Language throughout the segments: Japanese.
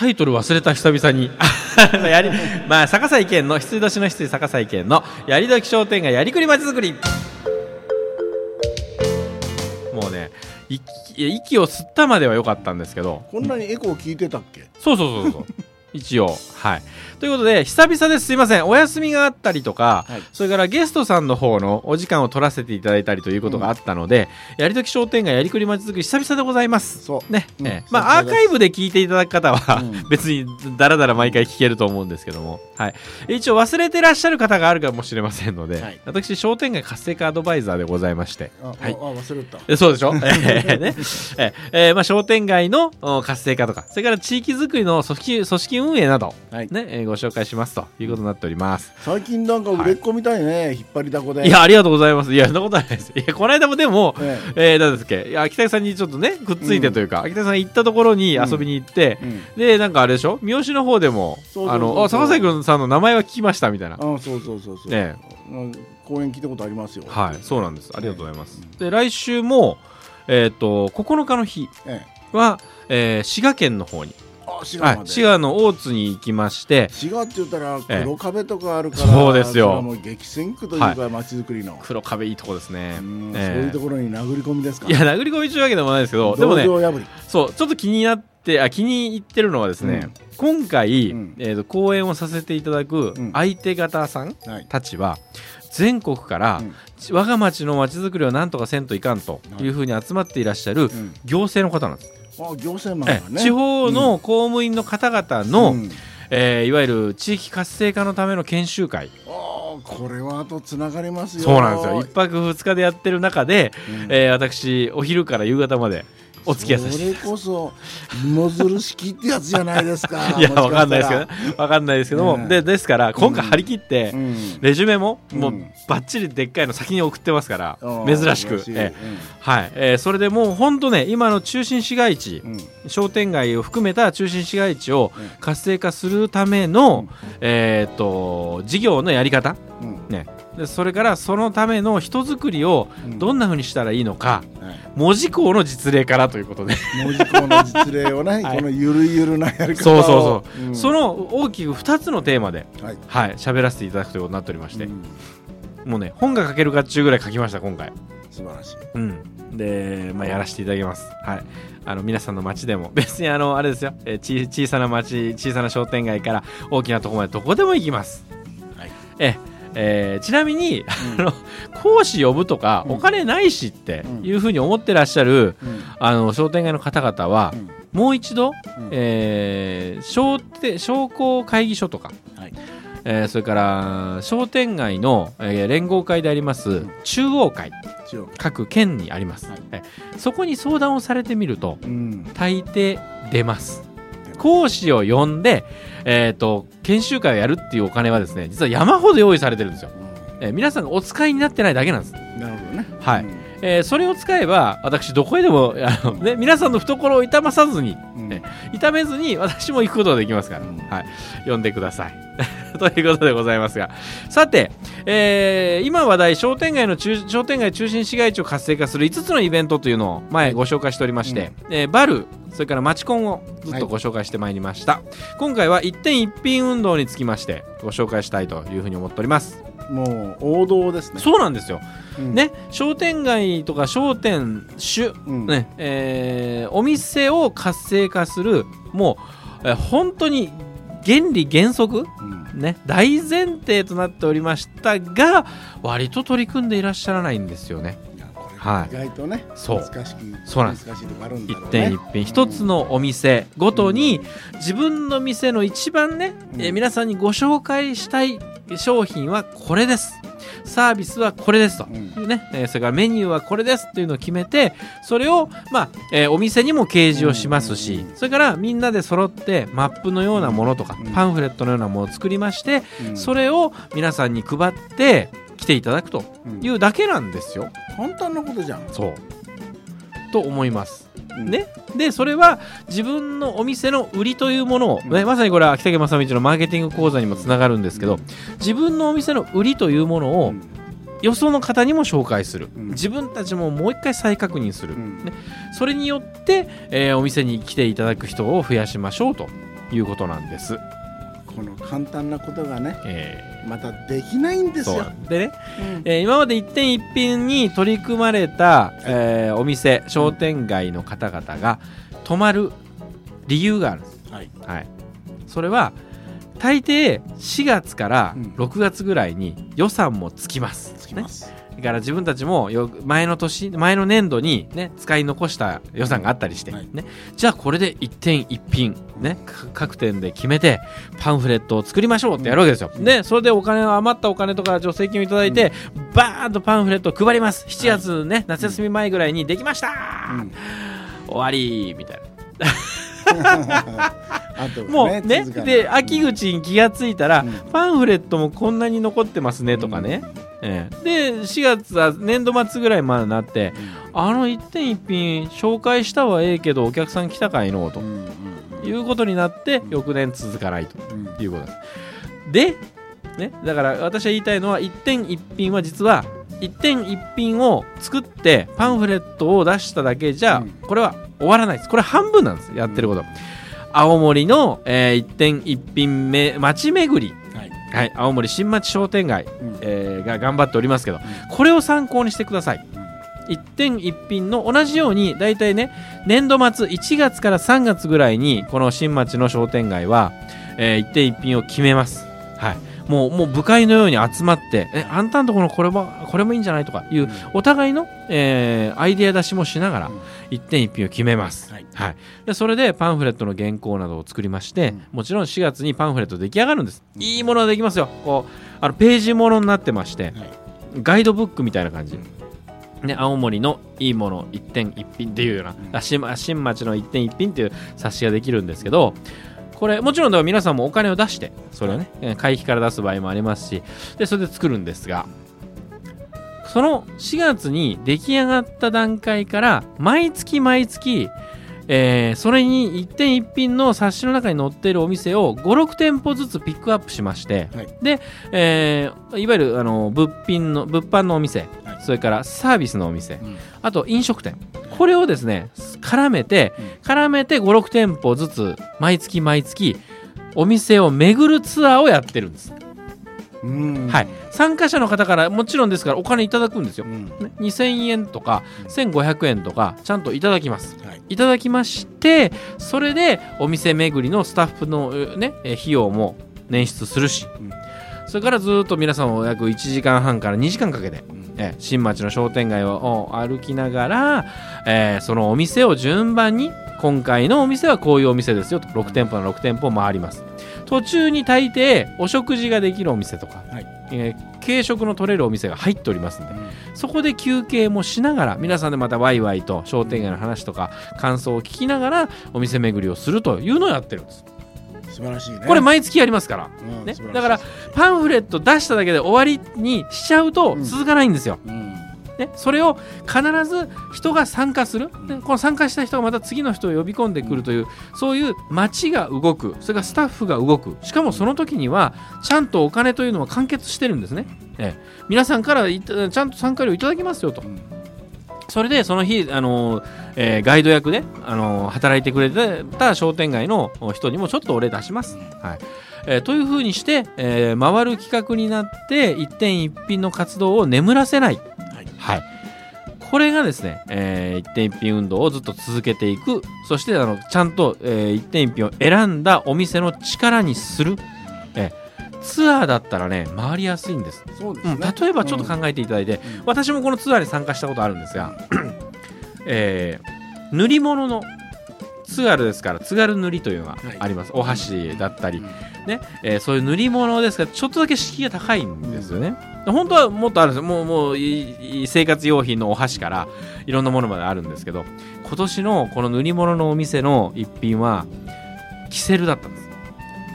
タイトル忘れた久々に。やりまあ逆さ意見の羊年の羊逆さ意見のやりどき商店街やりくりまちづくり。もうね息息を吸ったまでは良かったんですけど。こんなにエコー聞いてたっけ？そうそうそうそう。一応はいということで久々ですすいません。お休みがあったりとか、はい。それからゲストさんの方のお時間を取らせていただいたりということがあったので、やりとき商店街やりくりまちづくり久々でございます。そう。ね、うん。ええ。まあアーカイブで聞いていただく方は、うん。別にだらだら毎回聞けると思うんですけども、はい、一応忘れてらっしゃる方があるかもしれませんので、はい。私商店街活性化アドバイザーでございまして。あ、はい。あ忘れた。えそうでしょ、ええね。えええーまあ、商店街のお活性化とかそれから地域づくりの組織組織運営など、はい。ねえーご紹介しますということになっております。最近なんか売れっ子みたいね、引っ張りだこで。いやありがとうございます。いやそんなことはないです。いやこの間もでも、ええ。ー、なんですっけいや秋田さんにちょっとねくっついてというか、秋田さん行ったところに遊びに行って、えうん。でなんかあれでしょ？三好の方でもあのあ坂崎君さんの名前は聞きましたみたいな。あそうそうそうそう、ねうん公演聞いたことありますよ。はいそうなんです。ありがとうございます、で来週もえっ、と9日の日え。は、えー滋賀県の方に、滋はい賀ま、で、滋賀の大津に行きまして。滋賀って言ったらええ。黒壁とかあるから、そうですよ。もう激戦区というか街づくりの、黒壁いいとこですね。うんええ。そういうところに殴り込みですか？いや殴り込み中わけでもないですけどでもねそうちょっと気になってあ気に入ってるのはですね、今回、うん。えー、と講演をさせていただくうん。相手方さんはい。たちは全国から、うん。我が町の町づくりをなんとかせんといかんというふうに集まっていらっしゃるうん。行政の方なんです、あ行政マえンがね。地方の公務員の方々の、うん。えーいわゆる地域活性化のための研修会。これはあとつながりますよ。そうなんですよ。一泊二日でやってる中で、うん。えー私お昼から夕方までお付き合いさせて。それこそ芋づる式ってやつじゃないですか。いやわかんないですけどわかんないですけども、うん。でですから今回張り切って、うん。レジュメももううん。バッチリでっかいの先に送ってますから、あー珍しく。えはい、えーそれでもう本当ね今の中心市街地、うん。商店街を含めた中心市街地をうん。活性化するための、えーっと事業のやり方、うん。ね、でそれからそのための人づくりをうん。どんなふうにしたらいいのか、はい。文字工の実例からということで。文字工の実例をね、はい。このゆるゆるなやり方を。そうそうそう、ん。その大きく2つのテーマではい。はい喋らせていただくということになっておりまして、うん。もうね本が書けるかっちゅうぐらい書きました今回。素晴らしい。うん、で、まあ、やらせていただきます。はい、あの皆さんの街でも。別にあのあれですよ、えーち小さな街小さな商店街から大きなところまでどこでも行きます。はい。ええーちなみに、うん。あの講師呼ぶとか、うん。お金ないしってうんいうふうに思ってらっしゃる、うん。あの商店街の方々は、うん。もう一度、うん。えー商店商工会議所とか、はい。えーそれから商店街の、えー連合会であります、ん。中央会各県にあります、はい。えそこに相談をされてみるとうん。大抵出ます講師を呼んで、えー、と研修会をやるっていうお金はですね実は山ほど用意されてるんですよ、えー皆さんがお使いになってないだけなんです、なるほどね。はい。えーそれを使えば私どこへでも あの、ね、皆さんの懐を痛まさずにうん。え痛めずに私も行くことができますから、うん。はい、呼んでください ということでございますが。さて、えー今話題商店街の中商店街中心市街地を活性化する5つのイベントというのを前ご紹介しておりまして、えーバルそれからマチコンをずっとご紹介してまいりました、今回は一点一品運動につきましてご紹介したいというふうに思っております。もう王道ですね。そうなんですよ、うん。ね商店街とか商店主うん。ねえーお店を活性化するもう、えー本当に原理原則、うん。ね、大前提となっておりましたが割と取り組んでいらっしゃらないんですよね。はい。意外とねそう。難しいそうなんです。難しいとこあるんだ一ろうね。点一品一つのお店。ごとに自分の店の一番ね、えーうん皆さんにご紹介したい商品はこれですサービスはこれですと、うん。ね。えーそれからメニューはこれですっていうのを決めてそれを、まあえーお店にも掲示をしますし、うん。それからみんなで揃ってマップのようなものとか、うん。パンフレットのようなものを作りまして、うん。それを皆さんに配って来ていただくとうん。いうだけなんですよ。簡単なことじゃん。そう。と思います。うんね、でそれは自分のお店の売りというものを、うん。ね、まさにこれは秋竹正道のマーケティング講座にもつながるんですけど自分のお店の売りというものをうん。よその方にも紹介する、うん。自分たちももう一回再確認する、うん。ね、それによって、えーお店に来ていただく人を増やしましょうということなんです。この簡単なことがねえまたできないんですよ。うでね、うん。えー今まで一点一品に取り組まれた、えーお店商店街の方々が泊まる理由があるんです。はい。はい、それは大抵4月からうん。6月ぐらいに予算もつきます。つきます、ねだから自分たちもよ前の年前の年度に、ね、使い残した予算があったりして、はい。ね、じゃあこれで一点一品、ね、か各店で決めてパンフレットを作りましょうってやるわけですよ。うん。でそれでお金余ったお金とか助成金をいただいて、バーンとパンフレットを配ります。7月ね、夏休み前ぐらいにできました、うん。終わりみたいな。もうねで秋口に気がついたら、うん。パンフレットもこんなに残ってますねとかね、ええ。で4月は年度末ぐらいまでなってあの一点一品紹介したはええけどお客さん来たかいのとうんうんうん。いうことになってうん。翌年続かないとうん。いうことです。で、ね、だから私は言いたいのは一点一品は実は一点一品を作ってパンフレットを出しただけじゃうん。これは終わらないです。これ半分なんですやってること、青森の、えー一点一品め町巡りはいはい、青森新町商店街、うんえーが頑張っておりますけど、これを参考にしてください。一点一品の同じように大体ね年度末1月から3月ぐらいにこの新町の商店街は、えー一点一品を決めます。はい、もうもう部会のように集まってえあんたんとこのこれもこれもいいんじゃないとかいうお互いの、えーアイデア出しもしながらうん。一点一品を決めます。はい。はい、でそれでパンフレットの原稿などを作りまして、うん。もちろん4月にパンフレット出来上がるんです、うん。いいものができますよ。こうあのページものになってまして、はい。ガイドブックみたいな感じ、ね、青森のいいもの一点一品っていうような、新町の一点一品っていう冊子ができるんですけどこれもちろんでは皆さんもお金を出してそれをねえー会費から出す場合もありますしでそれで作るんですがその4月に出来上がった段階から毎月毎月、えーそれに一点一品の冊子の中に載っているお店を56店舗ずつピックアップしまして、はい。で、えーいわゆるあの物品の物販のお店、はい。それからサービスのお店うん。あと飲食店これをですね絡めてうん。絡めて56店舗ずつ毎月毎月お店を巡るツアーをやってるんです、うん。はい。参加者の方からもちろんですからお金いただくんですよ、うん。ね、2000円とかうん。1500円とかちゃんといただきます。はい。いただきましてそれでお店巡りのスタッフのえねえ費用も捻出するし、うん。それからずっと皆さんを約1時間半から2時間かけてうんえ新町の商店街をを歩きながら、えーそのお店を順番に今回のお店はこういうお店ですよと。6店舗の6店舗回ります。途中に大抵お食事ができるお店とか、はい。えー軽食の取れるお店が入っておりますんで。うん。そこで休憩もしながら皆さんでまたワイワイと商店街の話とか感想を聞きながらお店巡りをするというのをやってるんです素晴らしいね。これ毎月やりますから。ねうん素晴しい。だからパンフレット出しただけで終わりにしちゃうとうん。続かないんですよ、うん。ね、それを必ず人が参加する、でこの参加した人がまた次の人を呼び込んでくるという、そういう街が動く。それからスタッフが動く。しかもその時にはちゃんとお金というのは完結してるんですね、ええ。皆さんからちゃんと参加料いただきますよと。うんそれでその日、あのーえーガイド役で、あのー働いてくれてた商店街の人にもちょっとお礼出します。はい。えーというふうにして、えー回る企画になって一点一品の活動を眠らせない、はい。はい、これがですね、えー一点一品運動をずっと続けていく。そしてあのちゃんと、えー一点一品を選んだお店の力にする、えーツアーだったらね回りやすいんです。うん、そうですね。例えばちょっと考えていただいて、うん。私もこのツアーに参加したことあるんですが、えー塗り物の津軽ですから津軽塗りというのがあります、お箸だったり、うん。ね。えーそういう塗り物ですからちょっとだけ敷居が高いんですよね、本当はもっとあるんですよ。もうもういい生活用品のお箸からいろんなものまであるんですけど今年のこの塗り物のお店の一品はキセルだったんです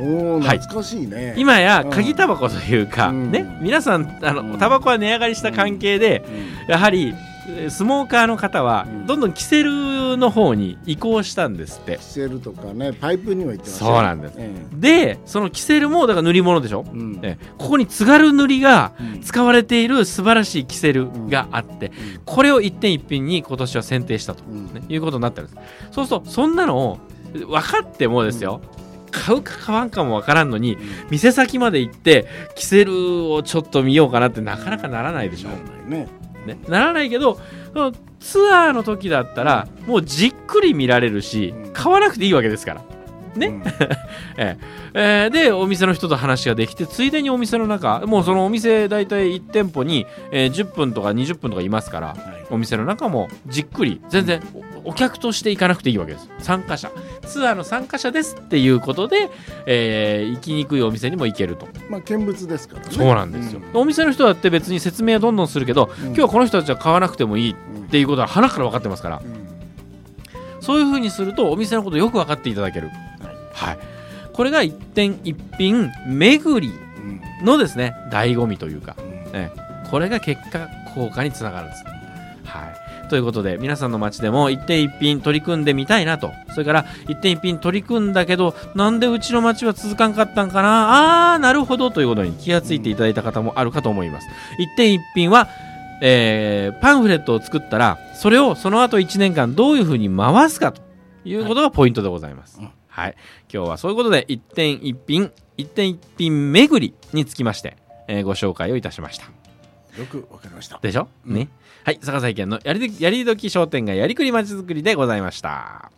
おおはい。懐かしいね。今や鍵タバコというか、うん。ね皆さんあうん。のタバコは値上がりした関係で、うん。やはりえースモーカーの方はうん。どんどんキセルの方に移行したんですって。キセルとかねパイプにも行ってますそうなんです。えでそのキセルもだから塗り物でしょ。え、うん。えーここに津軽塗りがうん。使われている素晴らしいキセルがあってうん。これを一点一品に今年は選定したと、うん。ね、いうことになってるんです。そうするとそんなのを分かってもですよ、買うか買わんかもわからんのに店先まで行ってキセルをちょっと見ようかなってなかなかならないでしょ。な、らないね。ね、ならないけどツアーの時だったらもうじっくり見られるしうん。買わなくていいわけですから。ね。うん。ええ。えーでお店の人と話ができてついでにお店の中もうそのお店大体1店舗に、えー10分とか20分とかいますからはい。お店の中もじっくり全然おお客として行かなくていいわけです。参加者。ツアーの参加者ですっていうことで、えー行きにくいお店にも行けると。まあ見物ですからね。そうなんですよ、お店の人だって別に説明はどんどんするけど、うん。今日はこの人たちは買わなくてもいいうんっていうことは鼻から分かってますから。うん。そういうふうにするとお店のことよく分かっていただける。はい。これが一点一品巡りうんのですね醍醐味というか。うん。ええ。これが結果効果につながるんです。はい、ということで皆さんの街でも一点一品取り組んでみたいなとそれから一点一品取り組んだけどなんでうちの街は続かんかったんかな？あーなるほどということに気がついていただいた方もあるかと思います。一点一品はえーパンフレットを作ったらそれをその後1年間どういうふうに回すかということがポイントでございます。うんはい、今日はそういうことで一点一品一点一品巡りにつきまして、えーご紹介をいたしました。よくわかりましたでしょ、うんね。はい、坂崎県のやりやりどき商店街やりくりまちづくりでございました。